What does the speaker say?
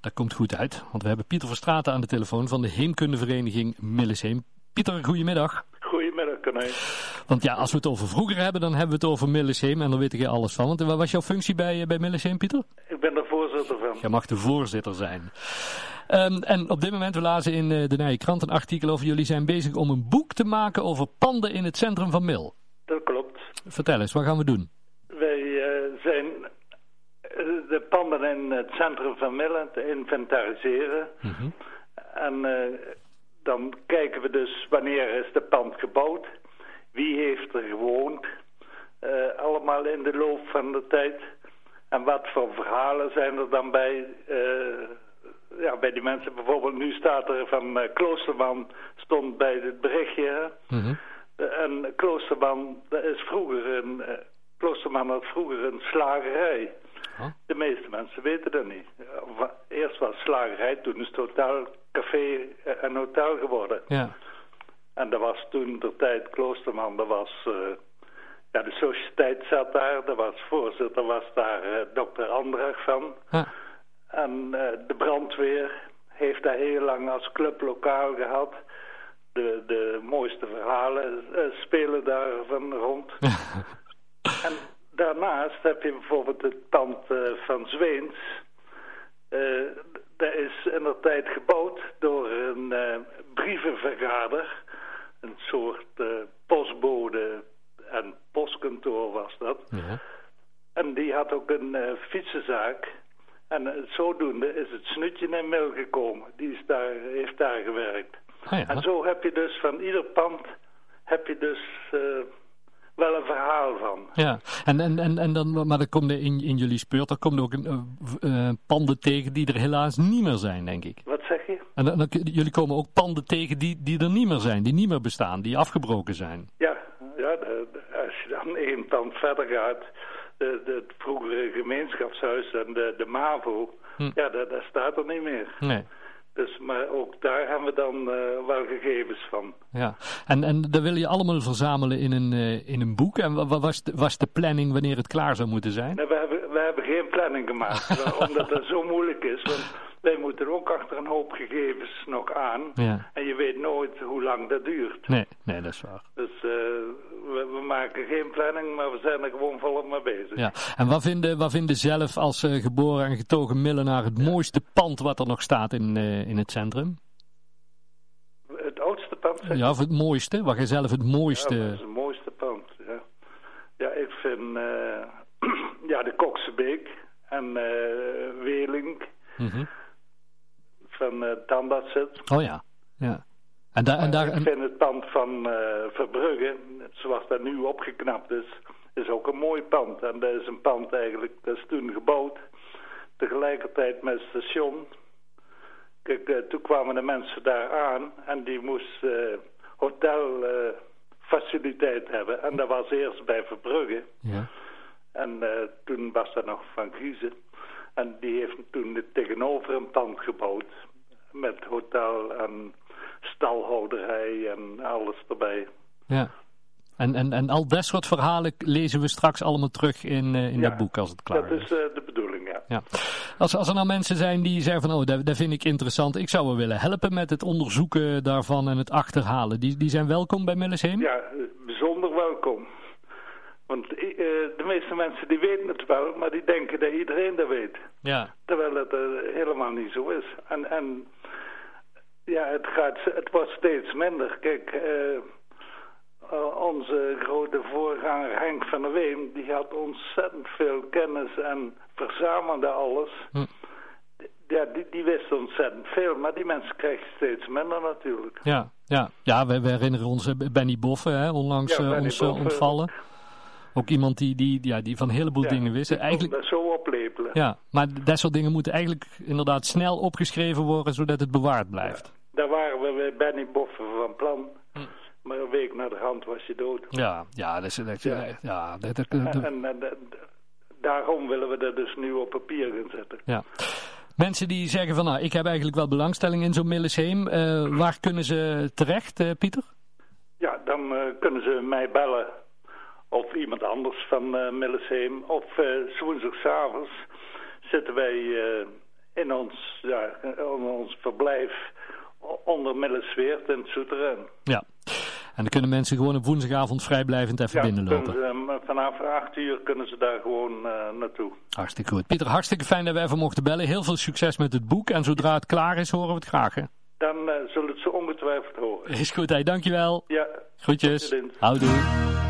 dat komt goed uit. Want we hebben Pieter Verstraten aan de telefoon van de Heemkundevereniging Millesheem. Pieter, goedemiddag. Goedemiddag, Corné. Want ja, als we het over vroeger hebben, dan hebben we het over Millesheem en dan weet ik er alles van. Want wat was jouw functie bij, bij Millesheem, Pieter? Ik ben de voorzitter van. Jij mag de voorzitter zijn. Um, en op dit moment, we lazen in de Nije Krant een artikel over jullie zijn bezig om een boek te maken over panden in het centrum van Mil. Dat klopt. Vertel eens, wat gaan we doen? Wij uh, zijn in het centrum van Mil te inventariseren. Mm -hmm. En uh, dan kijken we dus wanneer is de pand gebouwd, wie heeft er gewoond, uh, allemaal in de loop van de tijd. En wat voor verhalen zijn er dan bij, uh, ja, bij die mensen. Bijvoorbeeld nu staat er van uh, Kloosterman, stond bij het berichtje. Mm -hmm. En Kloosterman, dat is vroeger een, Kloosterman had vroeger een slagerij. Huh? De meeste mensen weten dat niet. Eerst was slagerij, toen is het hotel, café en hotel geworden. Ja. En dat was toen de tijd Kloosterman, dat was... Uh, ja, de sociëteit zat daar, er was voorzitter, was daar uh, dokter Andrach van. Huh? En uh, de brandweer heeft daar heel lang als clublokaal gehad. De, de mooiste verhalen spelen daar van rond. en daarnaast heb je bijvoorbeeld het pand uh, van Zweens. Uh, dat is in de tijd gebouwd door een uh, brievenvergader. Een soort postbode en postkantoor was dat. Ja. En die had ook een fietsenzaak. En zodoende is het snutje in Mil gekomen. Die is daar, heeft daar gewerkt. Ah, ja. En zo heb je dus van ieder pand... heb je dus wel een verhaal van. Ja, en, en, en, en dan, maar dan komt er in, in jullie speurt, er komt ook een, uh, panden tegen die er helaas niet meer zijn, denk ik. Wat zeg je? En dan, dan, jullie komen ook panden tegen die, die er niet meer zijn, die niet meer bestaan, die afgebroken zijn. Ja, ja de, de, als je dan één pand verder gaat, de, de, het vroegere gemeenschapshuis en de, de MAVO, hm. ja, dat, dat staat er niet meer. Nee. Dus, maar ook daar hebben we dan uh, wel gegevens van. Ja, en, en dat wil je allemaal verzamelen in een, uh, in een boek. En wat was de, was de planning wanneer het klaar zou moeten zijn? Nee, we, hebben, we hebben geen planning gemaakt, omdat het zo moeilijk is. Want wij moeten ook achter een hoop gegevens nog aan. Ja. En je weet nooit hoe lang dat duurt. Nee, nee dat is waar. Dus uh, we, we, maken geen planning, maar we zijn er gewoon volop mee bezig. Ja. En wat vinden, wat vinden zelf als uh, geboren en getogen Millenaar het mooiste pand wat er nog staat in, uh, in het centrum? Het oudste pand? Zeg ja, of het mooiste. Wat jij zelf het mooiste... Ja, het mooiste pand, ja. Ja, ik vind ja, de Koksebeek en Weling... Mm -hmm van uh. Oh ja, ja. En, da en daar, ik vind het pand van uh, Verbrugge, zoals dat nu opgeknapt is, is ook een mooi pand. En dat is een pand eigenlijk, dat is toen gebouwd, tegelijkertijd met het station. Kijk, uh, toen kwamen de mensen daar aan en die moesten hotelfaciliteit hebben. En dat was eerst bij Verbrugge. Ja. En toen was dat nog Van Giezen. En die heeft toen tegenover een pand gebouwd. Met hotel en stalhouderij en alles erbij. Ja. En, en, en al dat soort verhalen lezen we straks allemaal terug in, uh, in ja, dat boek als het klaar is. dat is uh, de bedoeling, ja. ja. Als, als er nou mensen zijn die zeggen van, oh, dat, dat vind ik interessant. Ik zou wel willen helpen met het onderzoeken daarvan en het achterhalen. Die, die zijn welkom bij Millesheem? Ja, bijzonder welkom. Want uh, de meeste mensen die weten het wel, maar die denken dat iedereen dat weet. Ja. Terwijl uh, helemaal niet zo is. En, en ja, het, gaat, het wordt steeds minder. Kijk, uh, onze grote voorganger Henk van der Weem, die had ontzettend veel kennis en verzamelde alles. Hm. Ja, die, die wist ontzettend veel, maar die mensen krijgen steeds minder natuurlijk. Ja, ja. ja we, we herinneren ons Benny Boffen, hè, onlangs ja, ons Boffen, ontvallen. Ook iemand die, die, ja, die van een heleboel ja, dingen wist. Eigenlijk, dat zo oplepelen. Ja, maar dat soort dingen moeten eigenlijk inderdaad snel opgeschreven worden, zodat het bewaard blijft. Ja, daar waren we bij Benny Boffen van plan. Hm. Maar een week na de hand was je dood. Ja, ja, dat is, dat, ja. ja dat, dat, en, en, en, daarom willen we dat dus nu op papier gaan zetten. Ja. Mensen die zeggen van, nou, ik heb eigenlijk wel belangstelling in zo'n Millesheem. Uh, waar kunnen ze terecht, uh, Pieter? Ja, dan uh, kunnen ze mij bellen of iemand anders van uh, Millesheem. Of uh, woensdagavonds zitten wij in ons, ja, in ons verblijf onder Millesweert in Soeteren. Ja. En dan kunnen mensen gewoon op woensdagavond vrijblijvend even ja, binnenlopen. Ze, vanaf 8 uur kunnen ze daar gewoon uh, naartoe. Hartstikke goed. Pieter, hartstikke fijn dat we even mochten bellen. Heel veel succes met het boek. En zodra het klaar is, horen we het graag. Hè? Dan uh, zullen het ze ongetwijfeld horen. Is goed, hè. Dankjewel. Ja. Groetjes. Houdoe.